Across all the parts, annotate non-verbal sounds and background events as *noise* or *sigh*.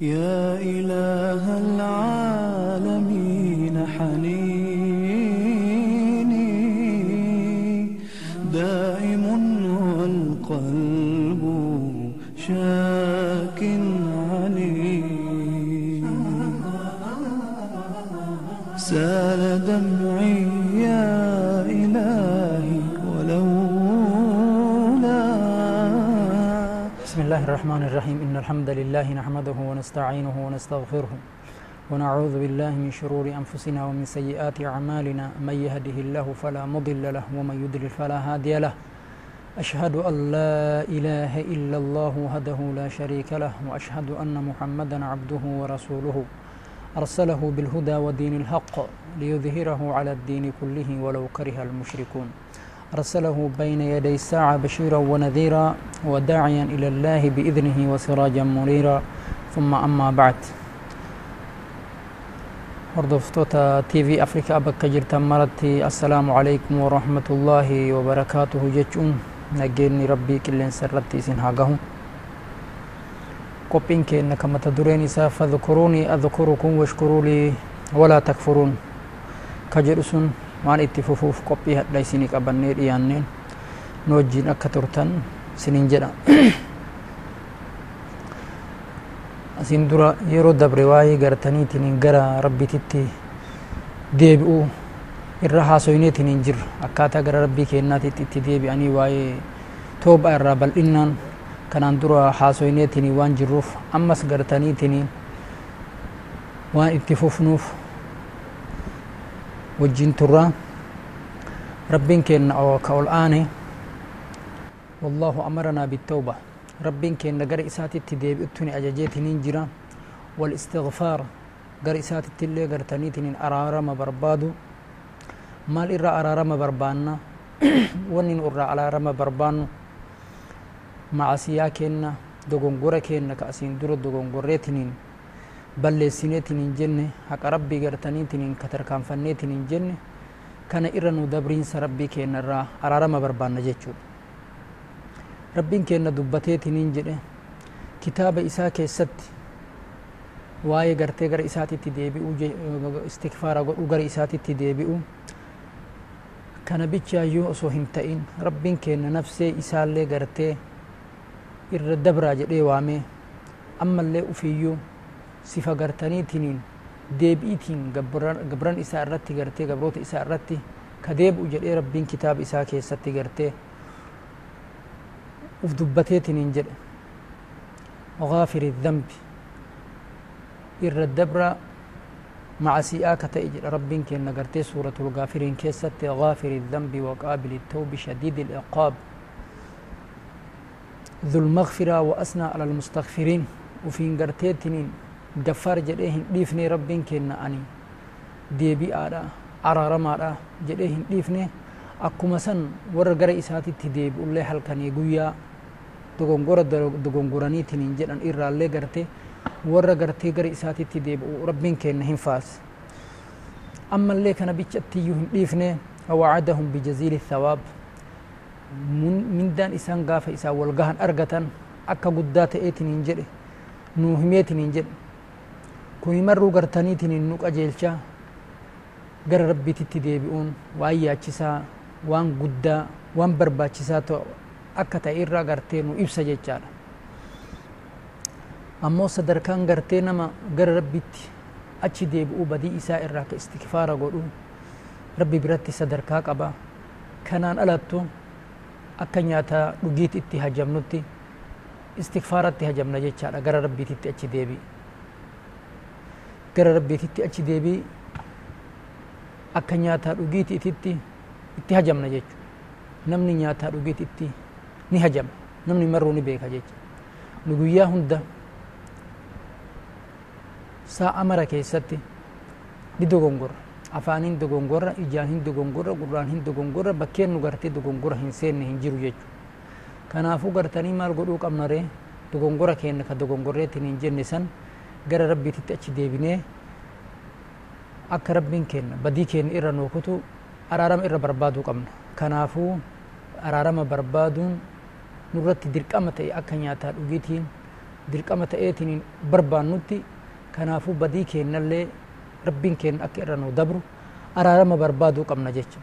يا إله العالمين حنيني. دائم والقلب شاك عليم سال دمعي بسم الله الرحمن الرحيم إن الحمد لله نحمده ونستعينه ونستغفره ونعوذ بالله من شرور أنفسنا ومن سيئات أعمالنا من يهده الله فلا مضل له ومن يضلل فلا هادي له أشهد أن لا إله إلا الله وحده لا شريك له وأشهد أن محمدا عبده ورسوله أرسله بالهدى ودين الحق ليظهره على الدين كله ولو كره المشركون أرسله بين يدي الساعة بشيرا ونذيرا وداعيا إلى الله بإذنه وسراجا منيرا. ثم أما بعد. هردفتوتا تي في أفريكا أبكا جرتا مرتي السلام عليكم ورحمة الله وبركاته. جتشون نجيني ربي كلين سرتي سنهاقه قبين كينا كما تدريني فذكروني أذكركم واشكروا لي ولا تكفرون. كجرسون waan itti fufuuf qophii hadha isinii qabannee dhiyaanneen nu wajjiin akka turtan isiniin jedha. *clears throat* Asin dura yeroo dabre waa'ee gartaniitiin gara rabbititti deebi'uu irra haasoyneetiin hin jirra akkaataa gara rabbii keennaatitti itti deebi'anii waa'ee toobaa irraa bal'innaan kanaan dura haasoyneetiin waan jirruuf ammas gartaniitiin waan itti fufnuuf وجين ترى ربين كين أو كول آني والله أمرنا بالتوبة ربين كين نجر إسات التدب أتني أجاجيت نينجرا والاستغفار جر إسات التلة جر تنيت نين أرارا ما بربادو ما الإرا أرارا ما بربانا ونين أرا على رما بربانو مع سياكين دوغونغورا كين كأسين دور دوغونغوريتنين balleessineetiniin jenne haqa rabbii gartaniitiniin ka tarkaanfanneetiniin jenne kana irra nu dabriinsa rabbii keenna irraa araarama barbaanna jechuudha. Rabbiin keenna dubbateetiniin jedhe kitaaba isaa keessatti waa'ee gartee gara isaatitti deebi'u istikfaara godhu gara isaatitti deebi'u kana bichaayyuu osoo hin ta'in rabbiin keenna nafsee isaallee gartee irra dabraa jedhee waamee ammallee ufiyyuu sifa gartaniitiniin deebi'iitiin gabran isaa irratti gartee gabroota isaa irratti ka deebi'u jedhee rabbiin kitaaba isaa keessatti gartee uf dubbateetiniin jedhe gaafiri dhanbi irra dabra macasi'aa ka ta'e jedha rabbiin keenna gartee suuratul gaafiriin keessatti gaafiri dhanbi waqaabili tawbi shadiidi liqaab ذو المغفرة وأثنى على المستغفرين وفين قرتيتنين gaffaar jedhee hin dhiifne rabbiin keenna ani deebi'aadha araaramaadha jedhee hin dhiifne akkuma san warra gara isaatitti deebi'ullee halkanii guyyaa dogongora dogongoraniitiin hin jedhan irraallee garte warra gartee gara isaatitti deebi'u rabbiin keenna hin faas ammallee kana bichatti iyyuu hin dhiifne wawacadahum bijaziili thawaab mindaan isaan gaafa isaan wal gahan argatan akka guddaa ta'eetiin hin jedhe nuu himeetiin hin jedhe kuni marruu gartaniitiin nu qajeelcha gara rabbiititti deebi'uun waan yaachisaa waan guddaa waan barbaachisaa akka ta'e irraa gartee nu ibsa jechaadha. Ammoo sadarkaan gartee nama gara rabbitti achi deebi'uu badii isaa irraa ka istikfaara godhu rabbi biratti sadarkaa qaba. Kanaan alattu akka nyaata dhugiiti itti hajamnutti istikfaaratti hajamna jechaadha gara rabbiititti achi deebi'i gara rabbiititti achi deebii akka nyaataa dhugiiti ititti itti hajamna jechu namni nyaataa dhugiiti itti ni hajama namni marruu ni beeka nu guyyaa hunda sa'a mara keessatti ni dogongorra afaaniin dogongorra ijaan hin dogongorra gurraan hin dogongorra bakkeen nu gartee dogongora hin seenne hin jiru jechu kanaafuu gartanii maal godhuu qabna ree dogongora keenna ka dogongorreetiin hin jenne san gara rabbiititti achi deebinee akka rabbiin keenna badii keenya irra nuu kutu araarama irra barbaaduu qabna. Kanaafuu araarama barbaaduun nurratti dirqama ta'e akka nyaataa dhugiitiin dirqama ta'eetiin barbaannutti kanaafuu badii keennallee rabbiin keenna akka irra nu dabru araarama barbaaduu qabna jecha.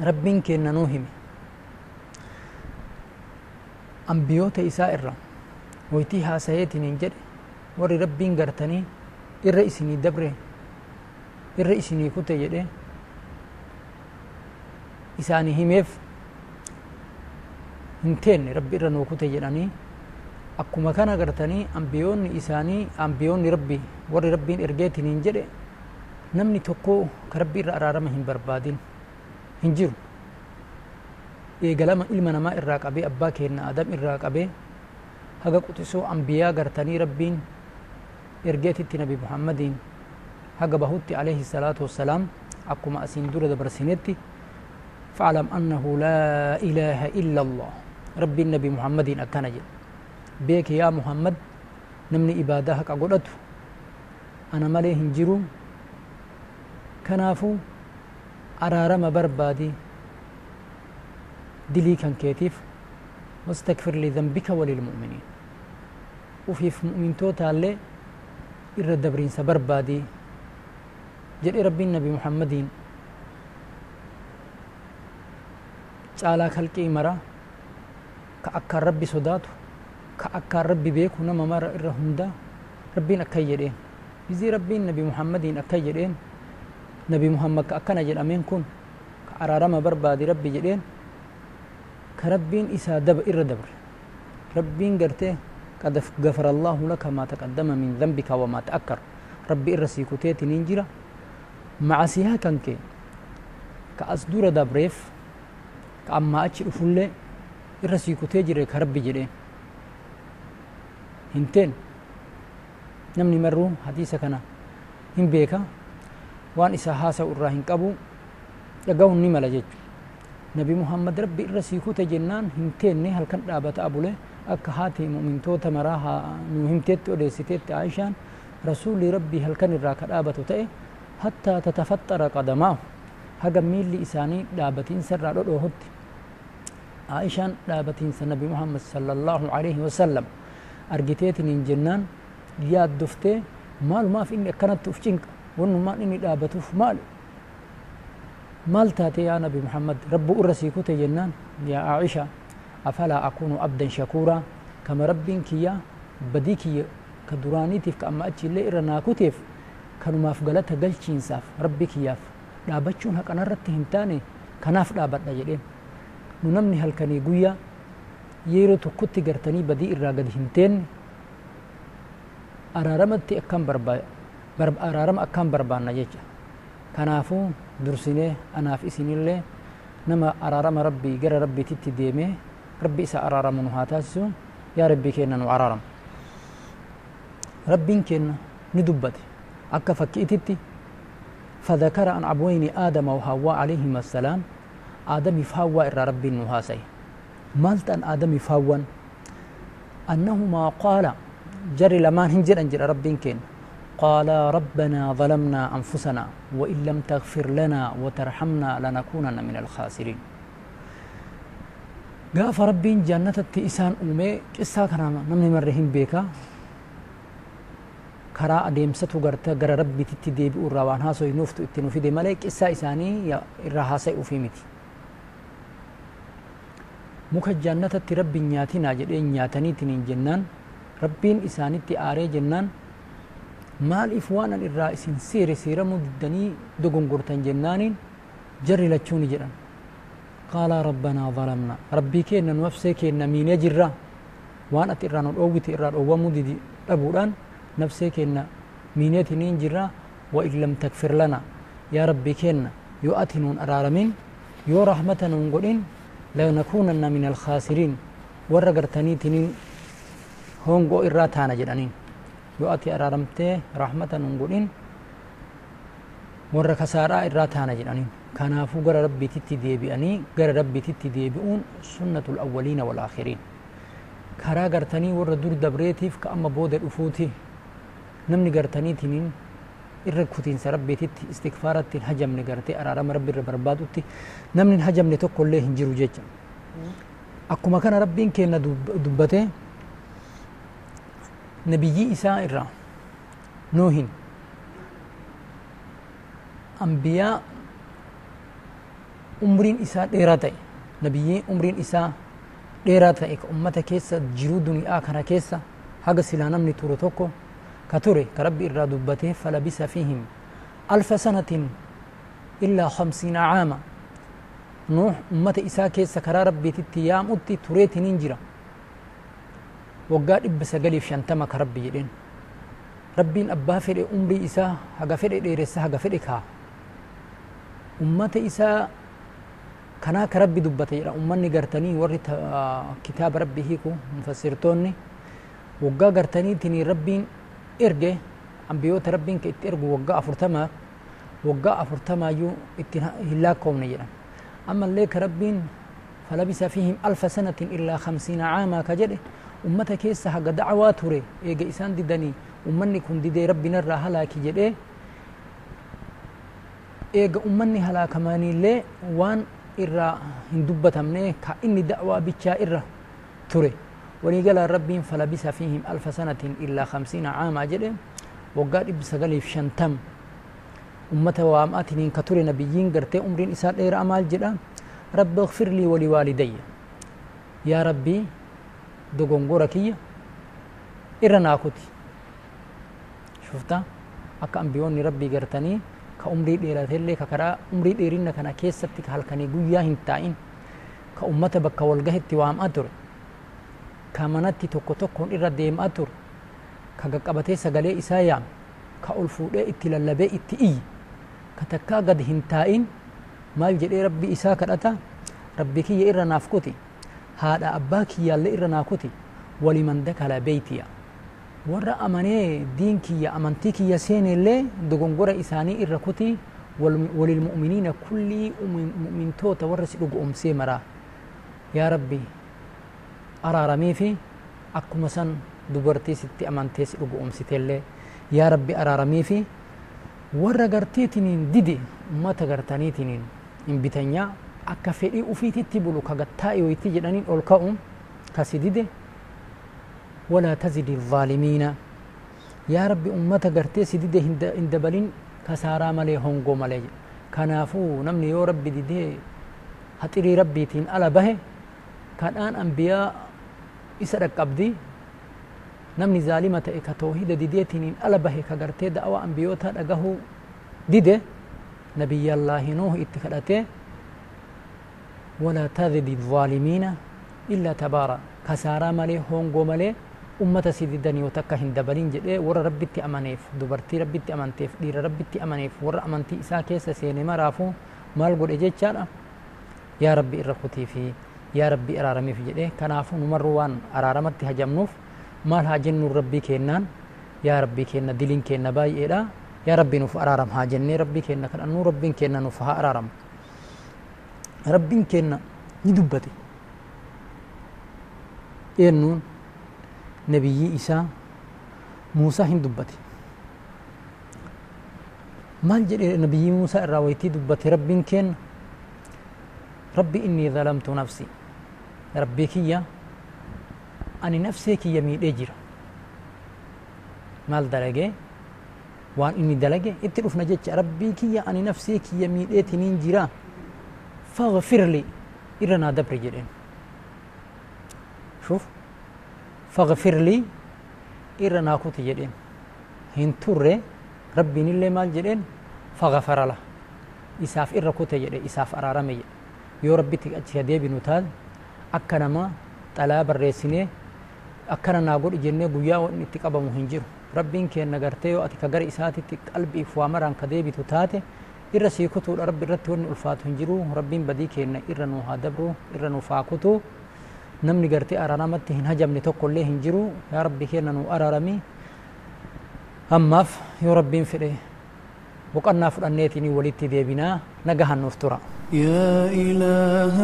Rabbiin keenna nuu hime. Ambiyoota isaa irra waytii haasayeetiniin jedhe warri rabbiin gartanii irra isinii dabre irra isinii kute jedhe isaanii himeef hin teenne. Rabbi irra nuu kute jedhanii akkuma kana gartanii ambiyoonni isaanii ambiyoonni rabbi warri rabbiin ergeetiniin jedhe namni tokko ka rabbi irra araarama hin barbaadin hin jiru. Eegalama ilma namaa irraa qabee abbaa keenna adam irraa qabee haga quxisoo ambiyaa gartanii rabbiin ergeetitti nabi muhammadiin haga bahutti alayhi salaatu wassalaam akkuma asiin dura dabarsinetti فاعلم أنه لا إله إلا الله. ربي النبي محمد أكنا جل. بيك يا محمد نمني إبادة حق قلته أنا مالي هنجرو كنافو. أرارم بربادي. دلي كان كيتيف. واستغفر لذنبك وللمؤمنين. وفي مؤمن توتا اللي إرى دبرين سبربادي جل ربي النبي محمدين caalaa kalqii mara ka akkaan rabbi sodaatu ka akkaan rabbi beeku nama mara irra hunda rabbiin akkan jedheen bizii rabbiin nabi muhammadiin akkan jedheen nabi muhammad ka akkana jedhameen kun ka araarama barbaadi rabbi jedheen ka rabbiin isaa daba irra dabre rabbiin gartee قد غفر الله لك ما تقدم من ذنبك وما تأكر ربي إرسي كتيت ننجرة مع سيها كنك كأصدور دبريف amma achi dhufullee irra sii kutee jire ka rabbi jedheen hinteen namni marruu hadiisa kana hin beeka waan isaa haasa'u irraa hin qabu dhaga'uun ni mala jechu nabi muhammad rabbi irra sii kute jennaan akka haati mu'mintoota maraa nu himteetti odeessiteetti aishaan rasuulli rabbii halkan irraa ka dhaabatu ta'e hattaa tatafaxxara qadamaahu haga miilli isaanii dhaabatiinsa irraa dhodhoohutti محمد صلى الله عليه وسلم أرجتيتني جنان يا دفتي مال ما في إني كانت تفجنك وإنه ما إني دابتوف مال مال تاتي يا نبي محمد رب أرسيكو جنان يا عائشة أفلا أكون عبدا شكورا كما ربين كيا بديكي كدرانيتيف كأما أتشي اللي إرنا كتيف كانوا ما فقلتها قلشين ساف ربي كياف دابتشون هك أنا رتهم تاني كناف دابت جدين nu namni halkanii guyyaa yeroo tokkotti gartanii badii irraa gad hin teenne araaramatti akkan araarama akkaan barbaanna jecha kanaafuu dursinee anaaf isinillee nama araarama rabbii gara rabbiititti deemee haa taasisu yaa rabbii keenna nu araaramu rabbiin keenna ni dubbate akka fakkiititti فذكر عن أبوين آدم وحواء عليهما السلام. آدم فاوى إرى ربي نهاسي مالت أن آدم فاوى أنهما قال جري لمان هنجر أنجر ربي كين. قال ربنا ظلمنا أنفسنا وإن لم تغفر لنا وترحمنا لنكونن من الخاسرين. قاف ربي جنة إسان أمي قصة كنا نمني مرهم بيكا karaa adeemsatu garta gara rabbiititti deebi'u irraa waan haasoynuuftu itti nu fide malee qissaa isaanii irraa haasa'uufii miti muka jannatatti rabbiin nyaatinaa jedhee nyaataniitiin hin jennaan rabbiin isaanitti aaree jennaan maaliif waan an irraa isin seere seeramuu diddanii dogongortan jennaaniin jarri lachuuni jedhan قال ربنا ظلمنا. ربي كينا نفسي كينا مين يجرى. وأنا اتران الاوغت ايران أو مددي ابو الان نفسي كينا مين يتنين جرى. وان لم تكفر لنا. يا ربي كينا يؤتنون أرارمين. يو رحمة نقولين لنكونن من الخاسرين. ورقر تني تنين. هونغو إراتانا جدانين يؤتي أرارمته رحمة نقولين ورقر سارا إراتانا جدانين كنافو غر ربي تتدي بأني غر ربي تتدي بأون سنة الأولين والآخرين. كرا غرتني ور دور دبريتيف كأما بود الأفوتي نمني غرتني تنين. إرقوتين سرب بيتت استغفارت الهجم نغرتي. أرارا مرب ربربادوتي نمني الهجم نتو كل هنجرو جيجا أكما كان ربي كينا دبته نبي إساء إرام نوهين أنبياء umriin isaa dheeraa ta'e nabiyyiin umriin isaa dheeraa ta'e ka ummata keessa jiruu duniyaa kana keessa haga silaa namni turu tokko ka ture ka rabbi irraa dubbatee falabisa fihim alfa sanatin illaa khamsiina caama nuux ummata isaa keessa karaa rabbiititti yaamutti tureetiniin jira waggaa dhibba sagaliif shantama ka rabbi jedheen rabbiin abbaa fedhe umrii isaa haga fedhe dheeressa haga fedhe kaa ummata isaa ka rabbi dubbate jedha ummanni gartanii warri kitaaba rabbi hiiku mufassirtoonni waggaa gartaniitiin rabbiin erge ambiyoota rabbiin ka itti ergu waggaa afurtamaa waggaa afurtamaayyuu itti hin laakkoomne jedhan ammallee ka rabbiin falabisa fihim alfa sanatin illaa khamsiina caamaa ka jedhe ummata keessa haga dacwaa ture eega isaan didanii ummanni kun didee rabbinarraa halaaki jedhee eega ummanni halaakamaniillee waan irraa hin dubbatamne ka inni da'waa bichaa irra ture waliigalaan rabbiin falabisa fihim alfa sanatin illaa khamsiina caamaa jedhe waggaa dhibbi sagaliif shantam ummata waam'aatiniin ka ture nabiyyiin gartee umriin isaa dheeraa maal jedha rabbi اغفر لي ولوالدي yaa rabbii dogongora kiyya irra naa kuti shufta akka ambiyoonni rabbii gartanii ka umrii dheeratellee ka karaa umrii dheerinna kana keessatti ka halkanii guyyaa hin taa'in ka ummata bakka walgahetti waam'aa ture ka manatti tokko tokkoon irra deemaa ture ka qaqqabatee sagalee isaa yaame ka ol fuudhee itti lallabee itti iyye ka takkaa gad hin taa'in maal jedhee rabbi isaa kadhata rabbi kiyya irra naaf kuti haadha abbaa kiyyaallee irra naa kuti waliman dakala beeytiya warra amanee diin kiyya amantii kiyya seenellee dogongora isaanii irra kuti walilmu'miniina kullii mu'mintoota warra si dhugu'umsee maraa yaa rabbi araaramii fi akkuma san dubartii sitti amantee si dhugu'umsiteellee yaa rabbi araaramii fi warra garteetiniin dide ummata gartaniitiniin hin bitanyaa akka fedhii ufiititti bulu ka gattaa'e wayitti jedhaniin ol ka'u kasi dide tazidi الظaalimiina yaa rabbi ummata gartee si dide hin dabalin kasaaraa malee hongoo malee kanaafuu namni yoo rabbi didee haxirii rabbiitiin ala bahe kadhaan ambiyaa isa dhaqqabdi namni zaalima ta'e ka toohida dideetiniin ala bahe ka gartee da'awa ambiyoota dhagahuu dide nabiyyallaahi nuuh itti kadhatee ولا تذد الظالمين إلا تبارا كسارا مالي هونغو مالي هندبلين جدي ورا ربي تي أمانيف دبرتي ربي تي أمانتيف دير ربي تي أمانيف ورا أمانتي إسا كيسا سيني ما رافو مال قد إجيت شارع يا ربي إرخوتي في يا ربي إرارمي في جدي كنافو نمروان أرارمت هجمنوف مال هاجن ربي كينان يا ربي كينا دلين كينا باي إيدا يا ربي نوف أرارم هاجني ربي كينا كان أنو ربي كينا نوف ها أرارم rabbiin kenna ni dubbate. Eennuun نبي إيسا موسى هن دبتي. ما جري نبي موسى الرويتي دبتي رب كين؟ ربي إني ظلمت نفسي. ربي كيا أني نفسي كي يميل إجر مال دلقي وان إني دلقي ابتلوف نجيتش ربي كيا أني نفسي كي يميل إتنين جرا. فاغفر لي. إرنا دبر جرين. شوف. faqfirlii irra naakuti jedheen. Hin turre rabbiin illee maal jedheen? Faqafarala isaaf irra kute jedhe isaaf araarame jedhe yoo rabbitti achi deebinu taate akka nama xalaa barreessinee akkana naa godhi jennee guyyaa wanni itti qabamu hin jiru. Rabbiin keenna gartee yoo ati ka gara isaatitti qalbiif waa maraan ka deebitu taate irra sii kutuudha. Rabbi irratti wanni ulfaatu hin jiru. Rabbiin badii keenna irra nuu haa dabru irra nuuf haa kutuu. Namni gartee araaramatti hin hajamne tokko illee hin jiru yaa rabbi keenna nuu araarami ammaaf yoo rabbiin fedhe boqannaa fudhanneetiin walitti deebinaa nagahan nuuf tura يا إله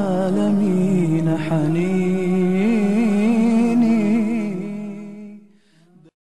العالمين حنين